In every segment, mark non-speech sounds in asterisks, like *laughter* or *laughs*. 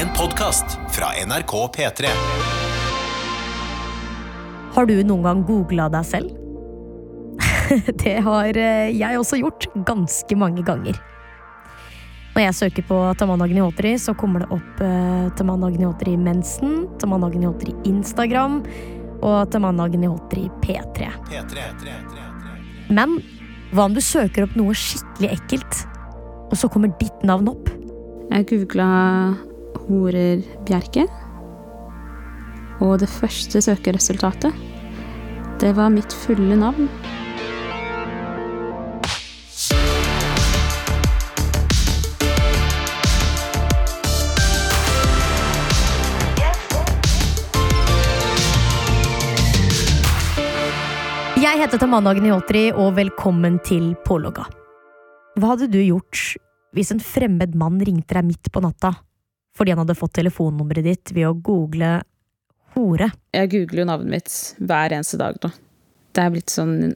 En podkast fra NRK P3. Har du noen gang googla deg selv? *laughs* det har eh, jeg også gjort ganske mange ganger. Når jeg søker på Taman Agnihotri, så kommer det opp uh, Taman Agnihotri Mensen, Taman Agnihotri Instagram og Taman Agnihotri P3. P3. Men hva om du søker opp noe skikkelig ekkelt, og så kommer ditt navn opp? Jeg googla horer Bjerke. Og det første søkeresultatet, det var mitt fulle navn. Jeg heter Tamanna Agnihotri, og velkommen til Pålogga. Hva hadde du gjort hvis en fremmed mann ringte deg midt på natta fordi han hadde fått telefonnummeret ditt ved å google hore? Jeg googler jo navnet mitt hver eneste dag nå. Det er blitt sånn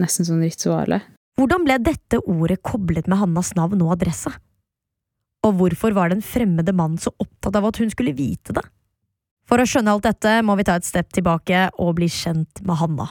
nesten sånn rituale. Hvordan ble dette ordet koblet med Hannas navn og adresse? Og hvorfor var den fremmede mannen så opptatt av at hun skulle vite det? For å skjønne alt dette må vi ta et step tilbake og bli kjent med Hanna.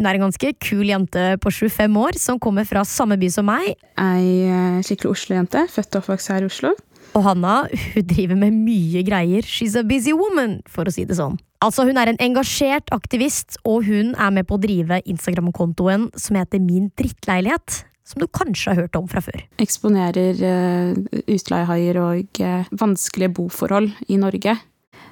Hun er en ganske kul jente på 25 år som kommer fra samme by som meg, Ei eh, skikkelig Oslo-jente, født og oppvokst her i Oslo. Og Hanna hun driver med mye greier. She's a busy woman, for å si det sånn. Altså, Hun er en engasjert aktivist, og hun er med på å drive Instagram-kontoen som heter Min drittleilighet, som du kanskje har hørt om fra før. Eksponerer uh, utleiehaier og uh, vanskelige boforhold i Norge.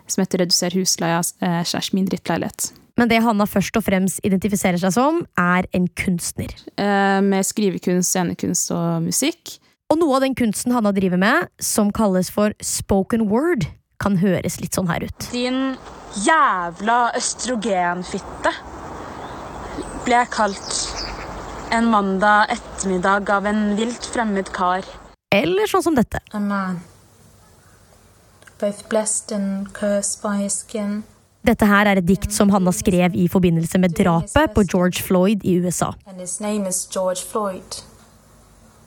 Som heter Reduser husleia uh, min drittleilighet. Men det Hanna først og fremst identifiserer seg som, er en kunstner. Uh, med skrivekunst, scenekunst og musikk. Og noe av den kunsten Hanna driver med, som kalles for spoken word, kan høres litt sånn her ut. Din jævla østrogenfitte, ble jeg kalt en mandag ettermiddag av en vilt fremmed kar. Eller sånn som dette. a man, both blessed and cursed by his skin. Dette her er et dikt som Hanna skrev i forbindelse med drapet på George Floyd i USA. And his name is George Floyd.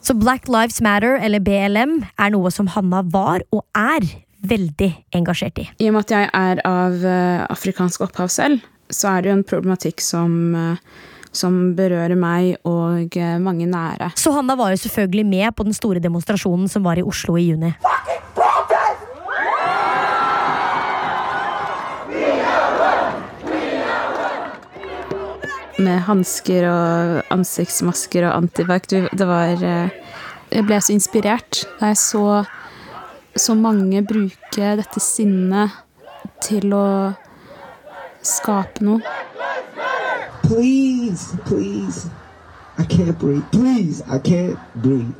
Så Black Lives Matter, eller BLM, er noe som Hanna var og er veldig engasjert i. I og med at jeg er av eh, afrikansk opphav selv, så er det jo en problematikk som, eh, som berører meg og eh, mange nære. Så Hanna var jo selvfølgelig med på den store demonstrasjonen som var i Oslo i juni. Med hansker og ansiktsmasker og antibac. Det var eh, Jeg ble så inspirert da jeg så så mange bruke dette sinnet til å skape noe. Please, please. I can't breathe. Please, I can't breathe.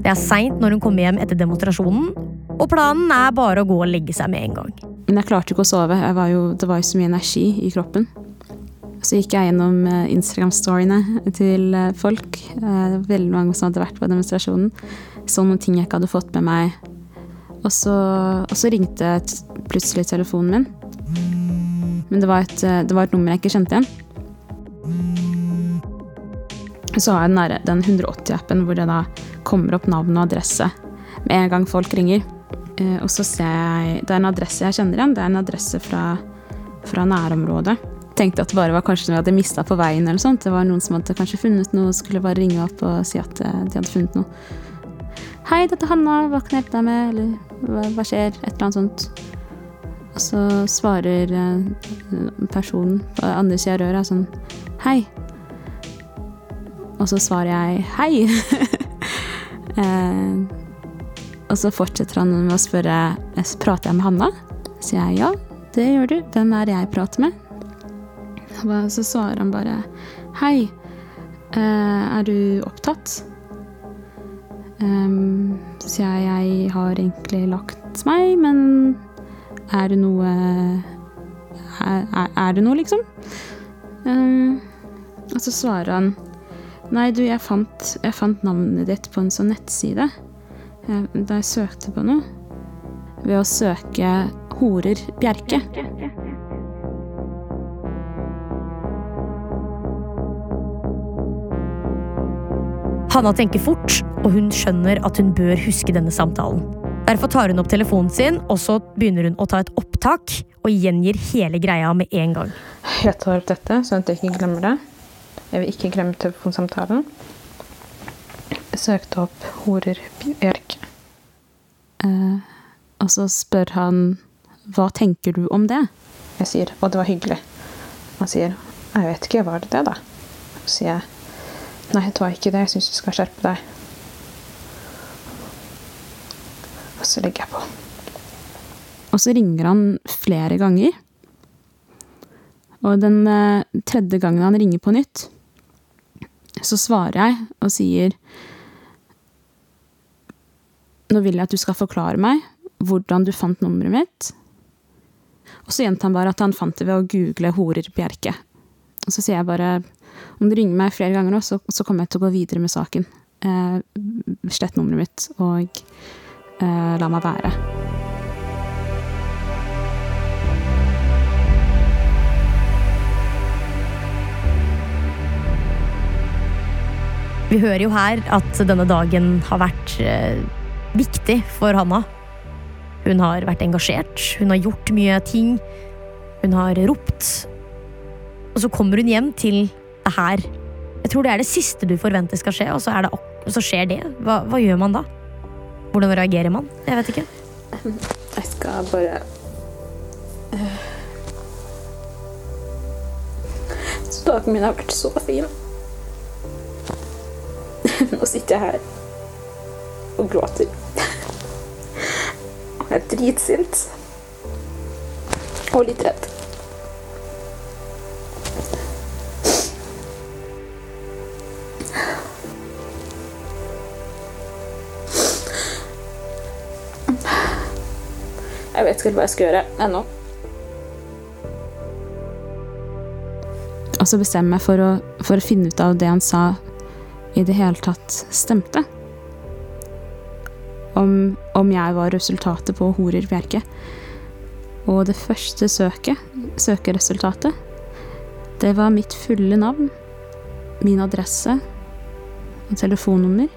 Det er seint når hun kommer hjem etter demonstrasjonen, og planen er bare å gå og legge seg med en gang. Men jeg klarte ikke å sove. Var jo, det var jo så mye energi i kroppen. Så gikk jeg gjennom eh, Instagram-storyene til eh, folk. eh, Veldig mange som hadde vært på demonstrasjonen. Så noen ting jeg ikke hadde fått med meg. Og så, og så ringte plutselig telefonen min. Men det var, et, det var et nummer jeg ikke kjente igjen. Så har jeg den, den 180-appen hvor det da kommer opp navn og adresse med en gang folk ringer. Eh, og så ser jeg Det er en adresse jeg kjenner igjen. Det er en adresse fra, fra nærområdet. Tenkte at det bare var kanskje noe jeg hadde mista på veien. eller sånt. Det var noen som hadde kanskje funnet noe skulle bare ringe opp og si at eh, de hadde funnet noe. Hei, dette er Hanna. Hva kan jeg hjelpe deg med? Eller hva, hva skjer? Et eller annet sånt. Og så svarer eh, personen på andre sida av røret sånn Hei. Og så svarer jeg hei. *laughs* eh, og så fortsetter han med å spørre «Eh, prater jeg med Hanna. Så sier jeg ja, det gjør du. Hvem er det jeg prater med? Og Så svarer han bare hei, eh, er du opptatt? Um, så sier jeg jeg har egentlig lagt meg, men er det noe Er, er, det noe, liksom? Um, og så svarer han Nei, du, jeg fant, jeg fant navnet ditt på en sånn nettside. Eh, Da jeg søkte på noe. Ved å søke 'Horer Bjerke'. Hanna tenker fort, og hun skjønner at hun bør huske denne samtalen. Derfor tar hun opp telefonen sin, og så begynner hun å ta et opptak og gjengir hele greia med en gang. Jeg tar opp dette, sånn at jeg ikke glemmer det. Jeg vil ikke glemme telefonsamtalen. Søkte opp horer Bjørk. Eh, og så spør han hva tenker du om det? Jeg sier og det var hyggelig. Han sier jeg vet ikke, var det det, da? Så sier jeg nei, det var ikke det, jeg syns du skal skjerpe deg. Og så legger jeg på. Og så ringer han flere ganger. Og den eh, tredje gangen han ringer på nytt, så svarer jeg og sier Nå vil jeg at du skal forklare meg hvordan du fant nummeret mitt. Og så gjentar han bare at han fant det ved å google 'horer Bjerke'. Og så sier jeg bare om du ringer meg flere ganger nå, så, så kommer jeg til å gå videre med saken. Eh, slett nummeret mitt, og eh, la meg være. Vi hører jo her at denne dagen har vært eh, viktig for Hanna. Hun har vært engasjert, hun har gjort mye ting. Hun har ropt. Og så kommer hun hjem til det her. Jeg tror det er det siste du forventer skal skje, og så, det, og så skjer det. Hva, hva gjør man da? Hvordan reagerer man? Jeg vet ikke. Jeg skal bare eh. Så dagen min har vært så fin. Nå sitter jeg her og gråter. Jeg er dritsint. Og litt redd. Jeg vet ikke hva jeg skal gjøre ennå. Og så bestemmer jeg for å, for å finne ut av det han sa i det hele tatt stemte. Om, om jeg var resultatet på Horer Bjerke. Og det første søket, søkeresultatet, det var mitt fulle navn, min adresse og telefonnummer.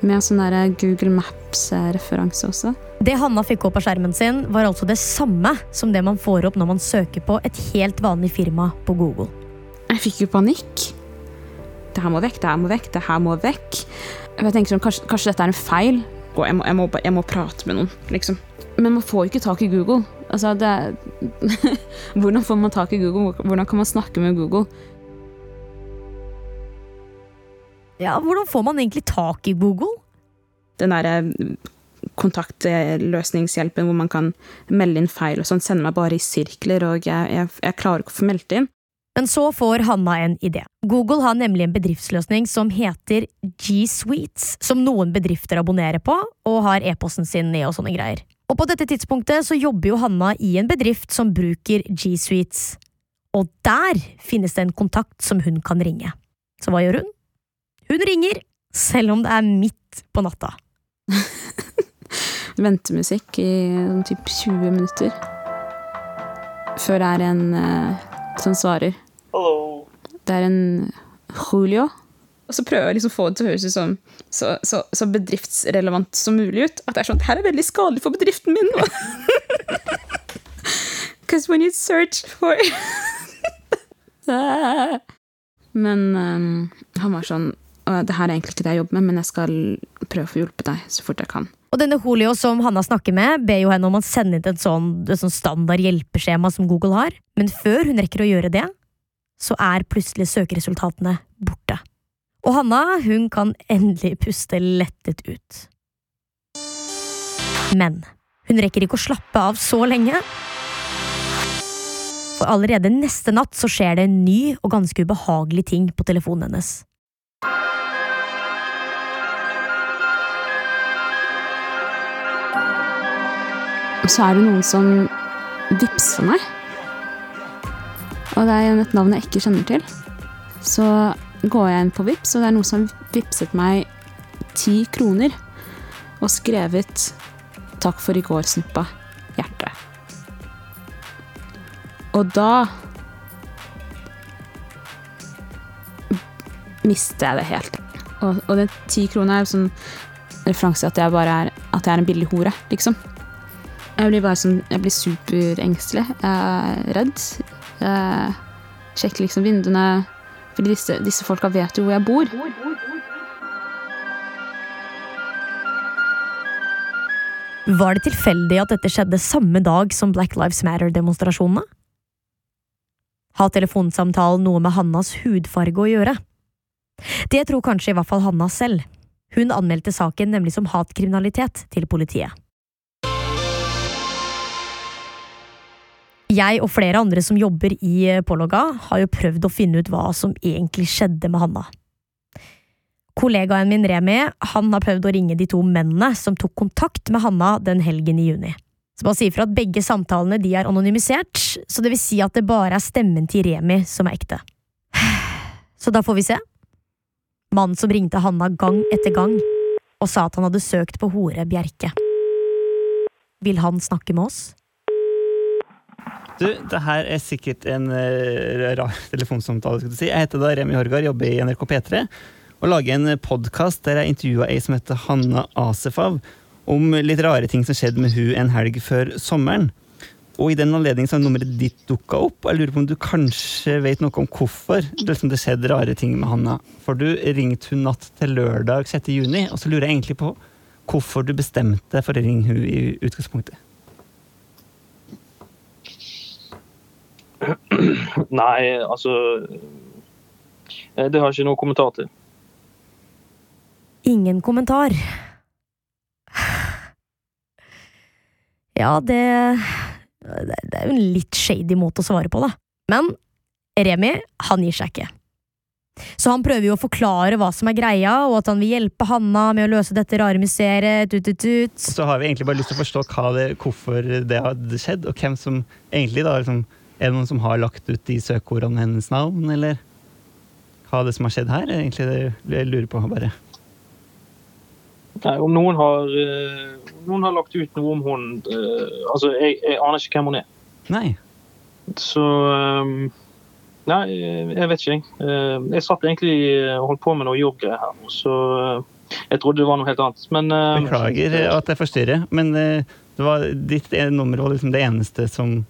Med en sånn der Google Maps-referanse også. Det Hanna fikk opp av skjermen sin, var altså det samme som det man får opp når man søker på et helt vanlig firma på Google. Jeg fikk jo panikk. Det her må vekk, det her må vekk, det her må vekk. Jeg tenker sånn, kanskje, kanskje dette er en feil, og jeg må, jeg, må, jeg må prate med noen, liksom. Men man får jo ikke tak i Google. Altså, det er- *laughs* Hvordan får man tak i Google? Hvordan kan man snakke med Google? Ja, Hvordan får man egentlig tak i Google? Den derre kontaktløsningshjelpen hvor man kan melde inn feil og sånn, sender meg bare i sirkler, og jeg, jeg, jeg klarer ikke å få meldt inn. Men så får Hanna en idé. Google har nemlig en bedriftsløsning som heter G Suites, som noen bedrifter abonnerer på og har e-posten sin i og sånne greier. Og på dette tidspunktet så jobber jo Hanna i en bedrift som bruker G Suites. Og der finnes det en kontakt som hun kan ringe. Så hva gjør hun? Hun ringer, selv om det er midt på natta. *laughs* ventemusikk i sånn typ 20 minutter. Før det er en eh, som svarer. Det er en Julio. Og så prøver jeg liksom å få det til å høres ut som så, så, så bedriftsrelevant som mulig ut. At det er sånn, her er veldig skadelig for bedriften min. Because *laughs* when you search for *laughs* Men um, han var sånn Det her er egentlig ikke det jeg jobber med, men jeg skal prøve å få hjulpet deg så fort jeg kan. Og denne Julio som Hanna snakker med, ber jo henne om å sende inn et sånn, et sånn standard hjelpeskjema som Google har. Men før hun rekker å gjøre det, så er plutselig søkeresultatene borte. Og Hanna hun kan endelig puste lettet ut. Men hun rekker ikke å slappe av så lenge. For allerede neste natt så skjer det en ny og ganske ubehagelig ting på telefonen hennes. så er det noen som vippser meg. Og det er et navn jeg ikke kjenner til. Så går jeg inn på Vips, og det er noen som vippset meg ti kroner. Og skrevet 'Takk for i går, snuppa'. Hjerte. Og da mister jeg det helt. Og, og den ti kroner er jo sånn referanse til at jeg bare er, at jeg er en billig hore, liksom. Jeg blir bare sånn Jeg blir superengstelig. Jeg er redd. Jeg sjekke liksom vinduene. Fordi disse, disse folka vet jo hvor jeg bor. Var det tilfeldig at dette skjedde samme dag som Black Lives Matter-demonstrasjonene? Har telefonsamtalen noe med Hannas hudfarge å gjøre? Det tror kanskje i hvert fall Hanna selv. Hun anmeldte saken nemlig som hatkriminalitet til politiet. Jeg og flere andre som jobber i Pålogga, har jo prøvd å finne ut hva som egentlig skjedde med Hanna. Kollegaen min Remi han har prøvd å ringe de to mennene som tok kontakt med Hanna den helgen i juni. Så bare si ifra at begge samtalene de er anonymisert, så det vil si at det bare er stemmen til Remi som er ekte. *sighs* Så da får vi se. Mannen som ringte Hanna gang etter gang og sa at han hadde søkt på hore Bjerke. Vil han snakke med oss? Du, det her er sikkert en uh, rar telefonsamtale. skal du si. Jeg heter da Remi Horgard, jobber i NRK P3 og lager en podkast der jeg intervjua ei som heter Hanna Asefav, om litt rare ting som skjedde med hun en helg før sommeren. Og i den anledning har nummeret ditt dukka opp, og jeg lurer på om du kanskje vet noe om hvorfor det, liksom, det skjedde rare ting med Hanna. For du ringte hun natt til lørdag 6. juni, og så lurer jeg egentlig på hvorfor du bestemte deg for å ringe hun i utgangspunktet. Nei, altså eh, Det har jeg ikke noe kommentar til. Ingen kommentar. Ja, det Det er jo en litt shady måte å svare på, da. Men Remi, han gir seg ikke. Så han prøver jo å forklare hva som er greia, og at han vil hjelpe Hanna med å løse dette rare mysteriet. Tut, tut, tut. Så har vi egentlig bare lyst til å forstå hva det, hvorfor det hadde skjedd, og hvem som egentlig da liksom, Er det noen som har lagt ut de søkeordene hennes navn, eller hva er det som har skjedd her? Egentlig det jeg lurer på bare. Nei, om noen har, eh, noen har lagt ut noe om hun eh, Altså, jeg, jeg aner ikke hvem hun er. Nei. Så eh, Nei, jeg vet ikke, jeg. Eh, jeg satt egentlig og holdt på med noe jobbgreier her, så eh, jeg trodde det var noe helt annet. Men eh, Beklager at jeg forstyrrer, men eh, det var ditt nummer var liksom det eneste som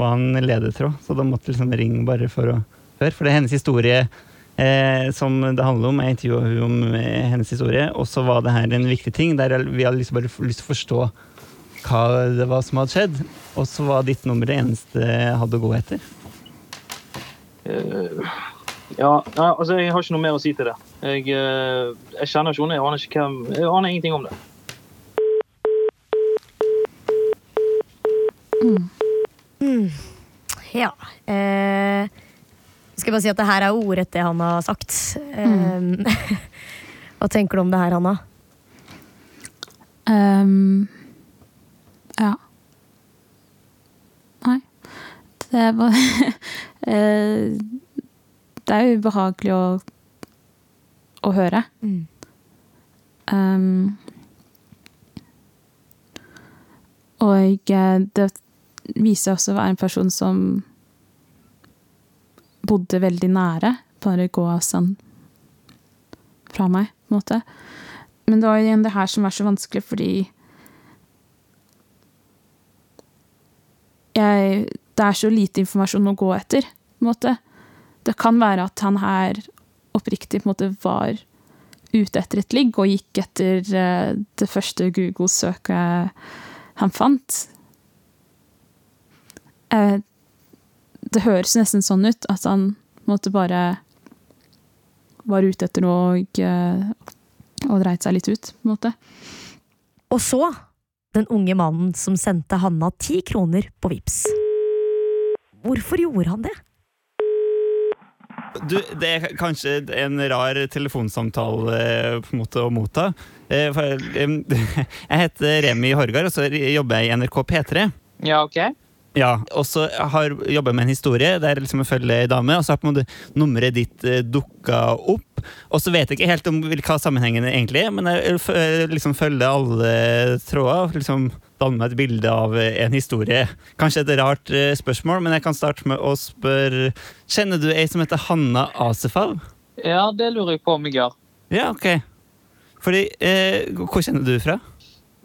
var en ledetråd, så da måtte jeg liksom ringe bare for å høre. For det er hennes historie eh, som det handler om. Jeg intervjua hun om eh, hennes historie, og så var det her en viktig ting der vi hadde liksom bare lyst til å forstå hva det var som hadde skjedd. Og så var ditt nummer det eneste jeg hadde å gå etter. eh, ja, nei, altså, jeg har ikke noe mer å si til det. Jeg, eh, jeg kjenner ikke henne, jeg aner ikke hvem Jeg aner ingenting om det. Ja. Eh, skal jeg bare si at det her er ordrett det han har sagt. Eh, *laughs* hva tenker du om det her, Hanna? Um, ja. Nei. Det var *laughs* eh, Det er ubehagelig å, å høre. Mm. Um, og eh, det viser også å være en person som bodde veldig nære, bare gåavstand fra meg, på en måte. Men det var igjen det her som var så vanskelig, fordi jeg, Det er så lite informasjon å gå etter, på en måte. Det kan være at han her oppriktig på en måte var ute etter et ligg og gikk etter eh, det første Google-søket han fant. Eh, det høres nesten sånn ut at han måtte bare var ute etter noe og, og dreit seg litt ut, på en måte. Og så den unge mannen som sendte Hanna ti kroner på Vips. Hvorfor gjorde han det? Du, det er kanskje en rar telefonsamtale eh, på en måte å motta. Eh, eh, *laughs* Jeg heter Remi Horgard, og så jobber jeg i NRK P3. Ja, OK. Ja, og så har jobba med en historie der jeg liksom jeg følger ei dame, og så har på en måte nummeret ditt eh, dukka opp. Og så vet jeg ikke helt om hva sammenhengen egentlig er, men jeg liksom følger alle tråder. Liksom danner meg et bilde av en historie. Kanskje et rart eh, spørsmål, men jeg kan starte med å spørre Kjenner du ei som heter Hanna Asefal? Ja, det lurer jeg på om jeg gjør. Ja, ok. Fordi eh, Hvor kjenner du fra?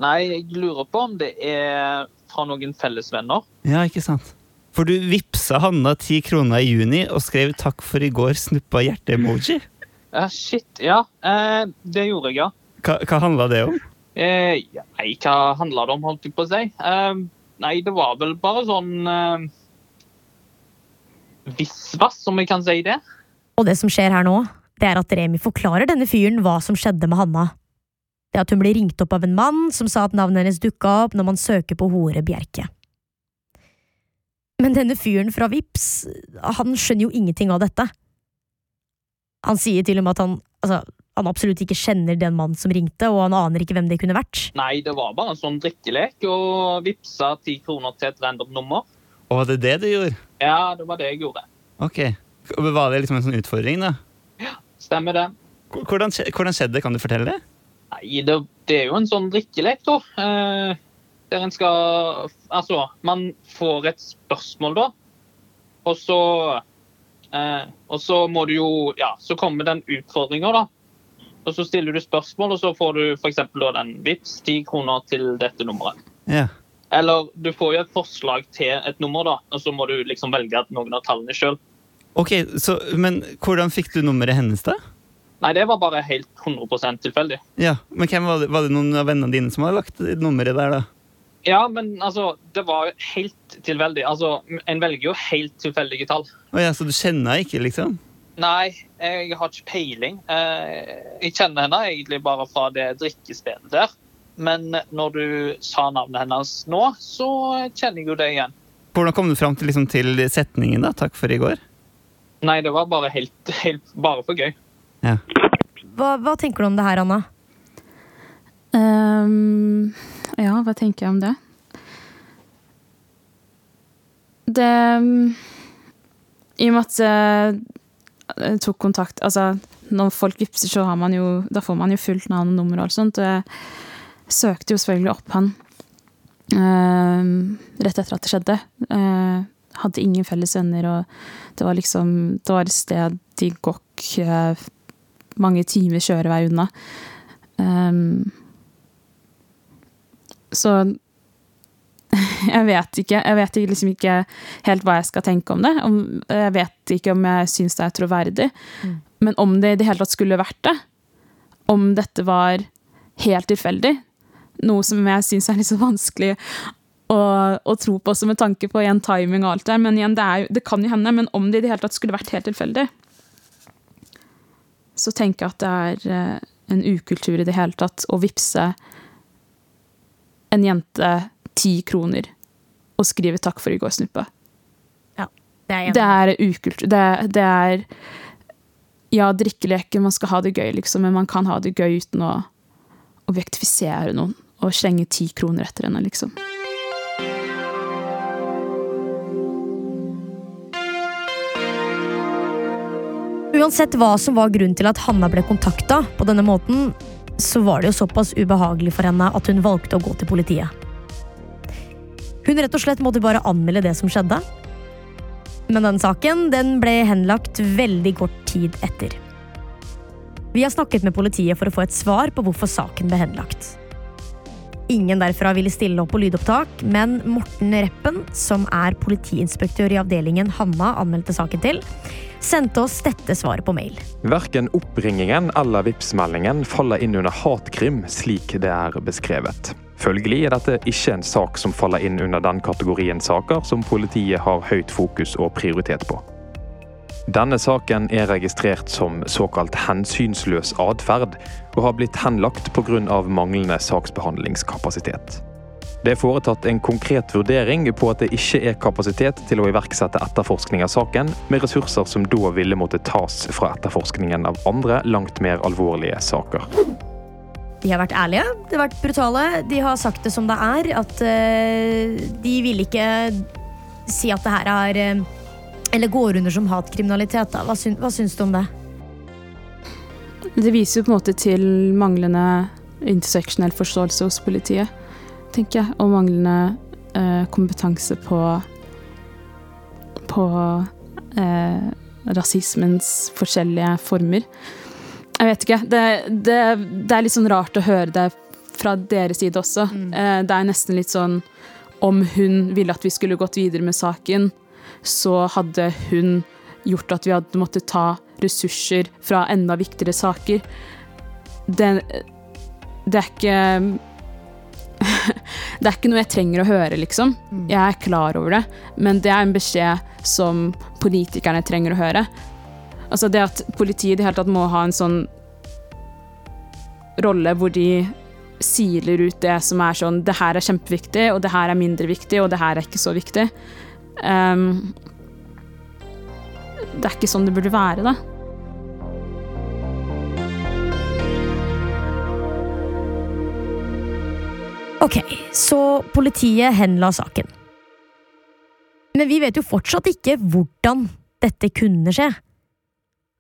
Nei, jeg lurer på om det er fra noen fellesvenner. Ja, ikke sant? For du vippsa Hanna ti kroner i juni og skrev 'takk for i går', snuppa hjerte-emoji. Uh, shit, ja. Uh, det gjorde jeg, ja. Hva, hva handla det om? Uh, nei, hva handla det om, holdt jeg på å si? Eh, nei, det var vel bare sånn uh, Visvas, om jeg kan si det. Og det som skjer her nå, det er at Remi forklarer denne fyren hva som skjedde med Hanna. Det at hun blir ringt opp av en mann som sa at navnet hennes dukka opp når man søker på Hore Bjerke. Men denne fyren fra Vips, han skjønner jo ingenting av dette. Han sier til og med at han, altså, han absolutt ikke kjenner den mannen som ringte, og han aner ikke hvem det kunne vært. Nei, det var bare en sånn drikkelek og vippsa ti kroner til et random nummer. Og var det det du gjorde? Ja, det var det jeg gjorde. Ok. Var det liksom en sånn utfordring, da? Ja, Stemmer det. Hvordan, hvordan skjedde det? Kan du fortelle det? Nei, det, det er jo en sånn drikkelek, da. Eh, der en skal Altså, man får et spørsmål, da. Og så eh, Og så må du jo Ja, så kommer den utfordringa, da. Og så stiller du spørsmål, og så får du f.eks. den vips 10 kroner til dette nummeret. Ja. Eller du får jo et forslag til et nummer, da, og så må du liksom velge noen av tallene sjøl. Ok, så, Men hvordan fikk du nummeret hennes, da? Nei, det var bare helt 100% tilfeldig. Ja, men hvem Var det Var det noen av vennene dine som hadde lagt nummeret der, da? Ja, men altså, det var helt tilfeldig. Altså, en velger jo helt tilfeldige tall. Å ja, Så du kjenner henne ikke, liksom? Nei, jeg har ikke peiling. Eh, Jeg kjenner henne egentlig bare fra det drikkestedet der. Men når du sa navnet hennes nå, så kjenner jeg jo det igjen. Hvordan kom du fram til, liksom, til setningen da? 'Takk for i går'? Nei, det var bare helt, helt bare for gøy. Ja. Hva, hva tenker du om det her, Anna? Um, ja, hva tenker jeg om det? Det I og med at jeg jeg tok kontakt Altså, når folk vippser, så har man jo Da får man jo fullt navn og nummer og alt sånt. Og jeg søkte jo selvfølgelig opp han ehm, rett etter at det skjedde. Uh, hadde ingen felles venner, og det var liksom Det var et sted i Gokk eh, mange timer kjørevei unna. Um, så *laughs* jeg vet ikke. Jeg vet liksom ikke helt hva jeg skal tenke om det. Om, jeg vet ikke om jeg syns det er troverdig. Mm. Men om det i det hele tatt skulle vært det, om dette var helt tilfeldig, noe som jeg syns er litt så vanskelig å, å tro på også med tanke på igjen timing og alt der, men igjen, det, er det kan jo hende, men om det i det hele tatt skulle vært helt tilfeldig, så tenker jeg at det er eh, en ukultur i det hele tatt å vippse en jente ti kroner og skrive 'takk for i går, snuppe'. Det er Det er ukultur. Det, det er Ja, drikkeleker, man skal ha det gøy, liksom, men man kan ha det gøy uten å objektifisere noen og slenge ti kroner etter henne, liksom. Uansett hva som var grunnen til at Hanna ble kontakta på denne måten, så var det jo såpass ubehagelig for henne at hun valgte å gå til politiet. Hun rett og slett måtte bare anmelde det som skjedde. Men den saken den ble henlagt veldig kort tid etter. Vi har snakket med politiet for å få et svar på hvorfor saken ble henlagt. Ingen derfra ville stille opp på lydopptak, men Morten Reppen, som er politiinspektør i avdelingen Hanna anmeldte saken til, sendte oss dette svaret på mail. Verken oppringingen eller Vipps-meldingen faller inn under hatkrim, slik det er beskrevet. Følgelig er dette ikke en sak som faller inn under den kategorien saker som politiet har høyt fokus og prioritet på. Denne saken er registrert som såkalt hensynsløs atferd, og har blitt henlagt pga. manglende saksbehandlingskapasitet. Det er foretatt en konkret vurdering på at det ikke er kapasitet til å iverksette etterforskning av saken, med ressurser som da ville måtte tas fra etterforskningen av andre, langt mer alvorlige saker. De har vært ærlige, de har vært brutale, de har sagt det som det er. At eh, de vil ikke si at det her er eh, Eller går under som hatkriminalitet. Da. Hva, syn, hva syns du om det? Det viser jo på en måte til manglende interseksjonell forståelse hos politiet, tenker jeg. Og manglende eh, kompetanse på på eh, rasismens forskjellige former. Jeg vet ikke. Det, det, det er litt sånn rart å høre det fra deres side også. Eh, Det er nesten litt sånn Om hun ville at vi skulle gått videre med saken, så hadde hun gjort at vi hadde måttet ta ressurser fra enda viktigere saker. Det, det er ikke *laughs* Det er ikke noe jeg trenger å høre, liksom. Jeg er klar over det, men det er en beskjed som politikerne trenger å høre. Altså det at politiet i det hele tatt må ha en sånn rolle hvor de siler ut det som er sånn Det her er kjempeviktig, og det her er mindre viktig, og det her er ikke så viktig. Ehm, det er ikke sånn det burde være, da. Ok, så politiet henla saken. Men vi vet jo fortsatt ikke hvordan dette kunne skje.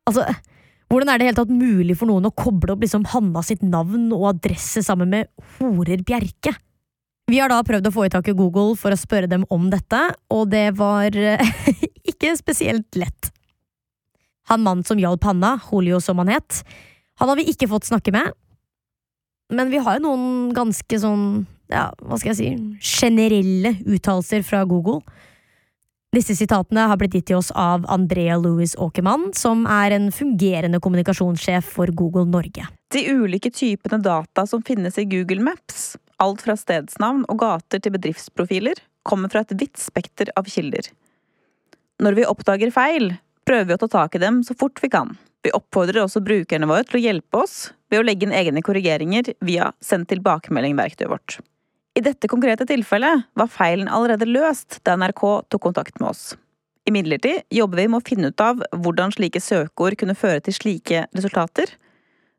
Altså, hvordan er det helt tatt mulig for noen å koble opp liksom Hanna sitt navn og adresse sammen med Horer Bjerke? Vi har da prøvd å få i tak i Google for å spørre dem om dette, og det var eh, *laughs* ikke spesielt lett. Han mannen som hjalp Hanna, Julio som han het, han har vi ikke fått snakke med, men vi har jo noen ganske sånn, ja, hva skal jeg si, generelle uttalelser fra Google. Disse sitatene har blitt gitt til oss av Andrea Louis Åkermann, som er en fungerende kommunikasjonssjef for Google Norge. De ulike typene data som finnes i Google Maps, alt fra stedsnavn og gater til bedriftsprofiler, kommer fra et vidt spekter av kilder. Når vi oppdager feil, prøver vi å ta tak i dem så fort vi kan. Vi oppfordrer også brukerne våre til å hjelpe oss ved å legge inn egne korrigeringer via send tilbakemelding-verktøyet vårt. I dette konkrete tilfellet var feilen allerede løst da NRK tok kontakt med oss. Imidlertid jobber vi med å finne ut av hvordan slike søkeord kunne føre til slike resultater,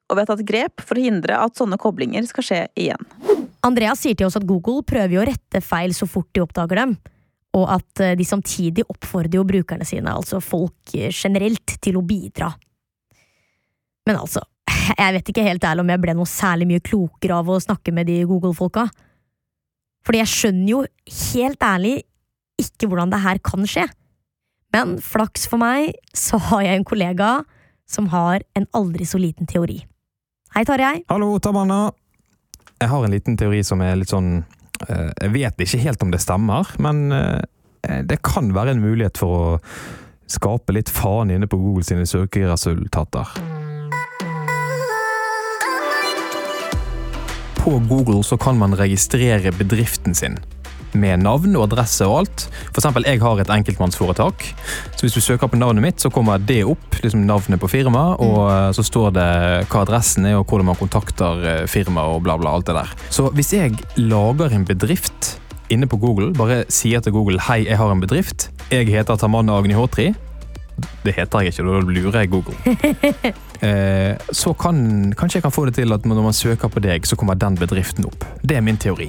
og vi har tatt grep for å hindre at sånne koblinger skal skje igjen. Andreas sier til oss at Google prøver å rette feil så fort de oppdager dem, og at eh, de samtidig oppfordrer jo brukerne sine, altså folk eh, generelt, til å bidra. Men altså, *laughs* jeg vet ikke helt ærlig om jeg ble noe særlig mye klokere av å snakke med de Google-folka. Fordi jeg skjønner jo helt ærlig ikke hvordan det her kan skje. Men flaks for meg, så har jeg en kollega som har en aldri så liten teori. Hei, Tarjei. Hallo, Tamanna. Jeg har en liten teori som er litt sånn eh, Jeg vet ikke helt om det stemmer, men eh, det kan være en mulighet for å skape litt faen inne på Google sine søkeresultater. På Google så kan man registrere bedriften sin. Med navn og adresse og alt. Eksempel, jeg har et enkeltmannsforetak. Så hvis du søker på navnet mitt, så kommer det opp, liksom navnet på firmaet, og eh, så står det hva adressen er, og hvordan man kontakter eh, firmaet og bla, bla, alt det der. Så hvis jeg lager en bedrift inne på Google, bare sier til Google hei, jeg har en bedrift, jeg heter Tamanna Agni Håtri, det heter jeg ikke, da lurer jeg Google. *laughs* Eh, så kan, kanskje jeg kan få det til at når man søker på deg, så kommer den bedriften opp. Det er min teori.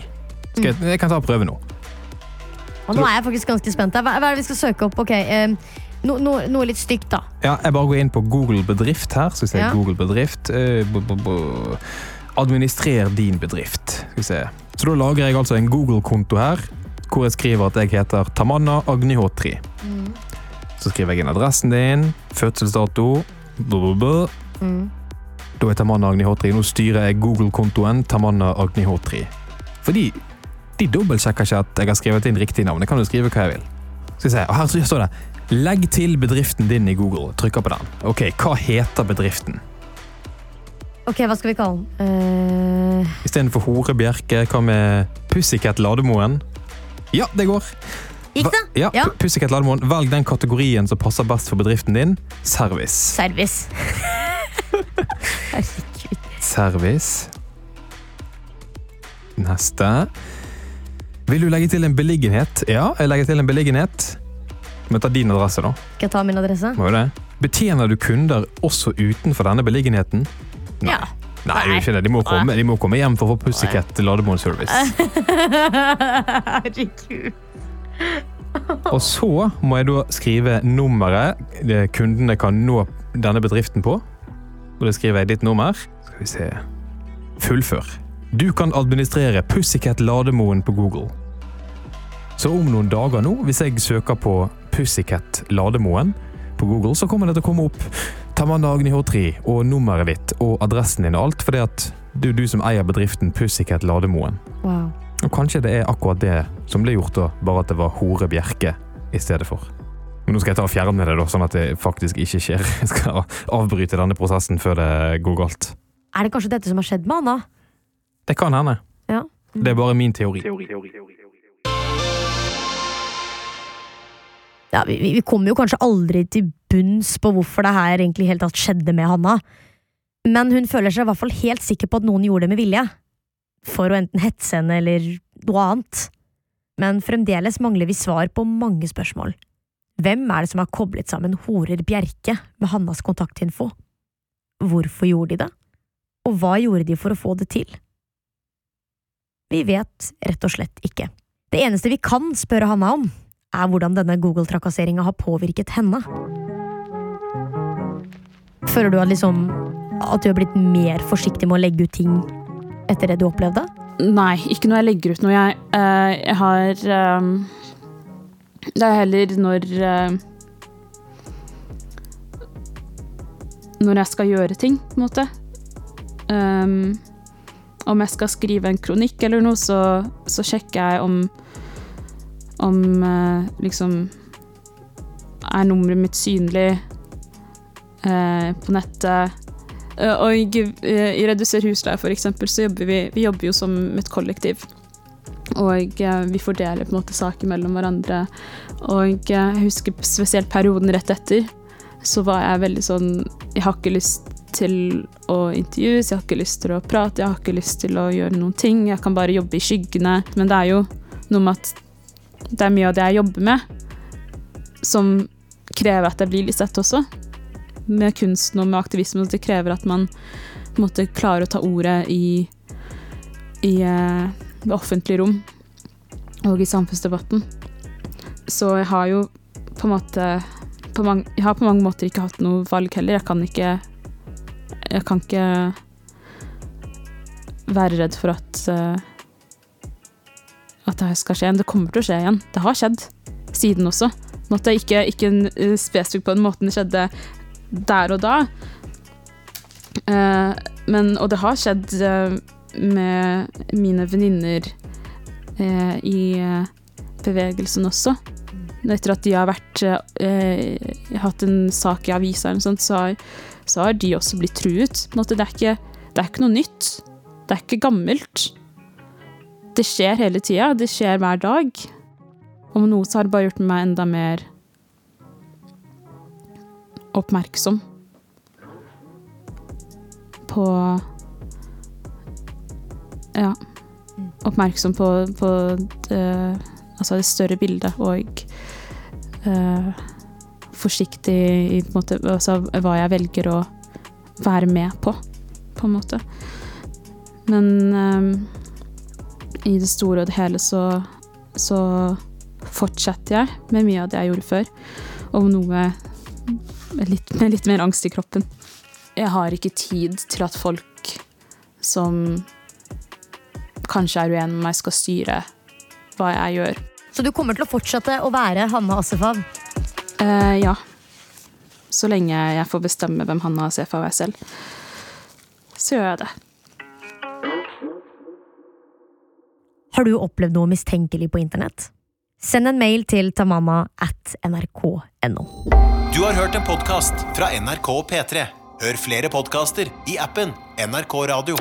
Jeg, jeg kan ta prøve nå. Og nå er jeg faktisk ganske spent. Hva, hva er det vi skal søke opp? Ok, eh, no, no, Noe litt stygt, da. Ja, jeg bare går inn på Google bedrift her. Så skal vi se, Ja. Google bedrift. Eh, bu- Administrer din bedrift. Skal vi se. Så da lager jeg altså en Google-konto her, hvor jeg skriver at jeg heter Tamanna Agnihotri. Så skriver jeg inn adressen din, fødselsdato, bu. Mm. Da er Tamanna Agnihotri. Nå styrer jeg Google-kontoen Tamanna Agnihotri. Fordi dobbeltsjekker ikke at jeg har skrevet inn riktig navn. Jeg kan jo skrive hva jeg vil. Skal vi se, og Her står det 'Legg til bedriften din i Google'. Trykker på den. Ok, Hva heter bedriften? Ok, hva skal vi kalle den? Uh... Istedenfor Hore Bjerke, hva med Pussycat Lademoen? Ja, det går. Gikk det? Ja, Ja. Pussycat Lademoen. Velg den kategorien som passer best for bedriften din. Service. service. *laughs* Herregud. Service. Neste. Vil du legge til en beliggenhet? Ja, jeg legger til en beliggenhet. Men ta din adresse, da. Skal jeg ta min adresse? Må jo det. Betjener du kunder også utenfor denne beliggenheten? Nei. Ja. Nei, gjør ikke det. De må, komme, de må komme hjem for å få Pussycat Lademoen service. *laughs* Herregud. *laughs* Og så må jeg da skrive nummeret det kundene kan nå denne bedriften på. Og da skriver jeg ditt nummer. Skal vi se Fullfør. Du kan administrere Pussycat Lademoen på Google. Så om noen dager nå, hvis jeg søker på Pussycat Lademoen på Google, så kommer det til å komme opp Tamanna Agnihotri og nummeret ditt og adressen din og alt, fordi at det er du som eier bedriften Pussycat Lademoen. Wow. Og kanskje det er akkurat det som ble gjort, da, bare at det var Hore Bjerke i stedet for. Men nå skal jeg ta og fjerne det, da, sånn at det faktisk ikke skjer. *laughs* Jeg skal avbryte denne prosessen før det går galt. Er det kanskje dette som har skjedd med Anna? Det kan hende. Ja. Det er bare min teori. teori, teori, teori. Ja, vi, vi- kommer jo kanskje aldri til bunns på hvorfor det her egentlig helt tatt skjedde med Hanna. Men hun føler seg i hvert fall helt sikker på at noen gjorde det med vilje. For å enten hetse henne eller noe annet. Men fremdeles mangler vi svar på mange spørsmål. Hvem er det som har koblet sammen horer Bjerke med Hannas kontaktinfo? Hvorfor gjorde de det? Og hva gjorde de for å få det til? Vi vet rett og slett ikke. Det eneste vi kan spørre Hanna om, er hvordan denne Google-trakasseringa har påvirket henne. Føler du at liksom at du har blitt mer forsiktig med å legge ut ting etter det du opplevde? Nei, ikke når jeg legger ut noe. Jeg, eh, jeg har ehm, Det er heller når eh, Når jeg skal gjøre ting, på en måte. Um, om jeg skal skrive en kronikk eller noe, så, så sjekker jeg om Om eh, liksom Er nummeret mitt synlig eh, på nettet? Eh, Og i Reduser husleie, eksempel, så jobber vi, vi jobber jo som et kollektiv. Og vi fordeler på en måte saker mellom hverandre. Og jeg husker spesielt perioden rett etter, så var jeg veldig sånn Jeg har ikke lyst til å intervjues, jeg har ikke lyst til å prate, jeg har ikke lyst til å gjøre noen ting. Jeg kan bare jobbe i skyggene. Men det er jo noe med at det er mye av det jeg jobber med, som krever at jeg blir litt sett også med kunsten og med aktivismen det krever at man på en klarer å ta ordet i, i eh, det offentlige rom og i samfunnsdebatten. Så jeg har jo på en måte på mange, Jeg har på mange måter ikke hatt noe valg heller. Jeg kan ikke Jeg kan ikke være redd for at eh, at det skal skje igjen. Det kommer til å skje igjen. Det har skjedd siden også. Nå at det ikke, ikke eh, spesifikt på den måten det skjedde der og da. Eh, men, og det har skjedd eh, med mine venninner i bevegelsen også. Etter at de har vært hatt en sak i avisa, eller noe sånt, så, har, så har de også blitt truet. Det, er ikke, det er ikke noe nytt. Det er ikke gammelt. Det skjer hele tida. Det skjer hver dag. Om noe så har det bare gjort meg enda mer oppmerksom på Ja. Oppmerksom på, på det, altså det større bildet og uh, forsiktig i på en måte, altså, hva jeg velger å være med på, på en måte. Men eh, i det store og det hele så, så fortsetter jeg med mye av det jeg gjorde før. Og noe med litt, med litt mer angst i kroppen. Jeg har ikke tid til at folk som kanskje er uenig med meg, skal styre hva jeg gjør. Så du kommer til å fortsette å være Hanna Assefav? Eh, ja. Så lenge jeg får bestemme hvem Hanna Assefav er selv, så gjør jeg det. Har du opplevd noe mistenkelig på internett? Send en mail til tamanna at nrk.no. Du har hørt en podkast fra NRK P3. Hør flere podkaster i appen NRK Radio.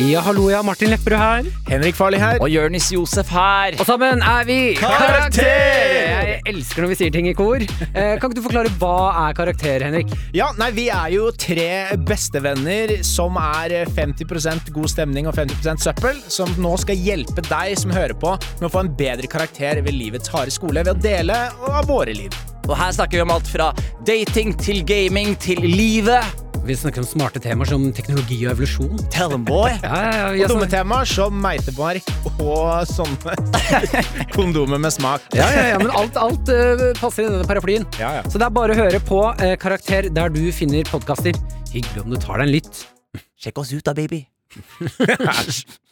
Ja, hallo, ja. Martin Lepperød her. Henrik Farley her. Og Jørnis Josef her. Og sammen er vi Karakter! Jeg elsker når vi sier ting i kor. Eh, kan ikke du forklare hva er karakter, Henrik? Ja, nei, Vi er jo tre bestevenner som er 50% god stemning og 50% søppel, som nå skal hjelpe deg som hører på, med å få en bedre karakter ved livets harde skole ved å dele av våre liv. Og her snakker vi om alt fra dating til gaming til livet. Vi snakker om smarte temaer som teknologi og evolusjon. Tell them, boy. Ja, ja, ja, Og dumme sånn... temaer som meitebark og sånne *laughs* kondomer med smak. ja, ja, ja, men alt, alt uh, passer i denne paraplyen. Ja, ja. Så det er bare å høre på uh, Karakter der du finner podkaster. Hyggelig om du tar deg en lytt. Sjekk oss ut da, baby. *laughs*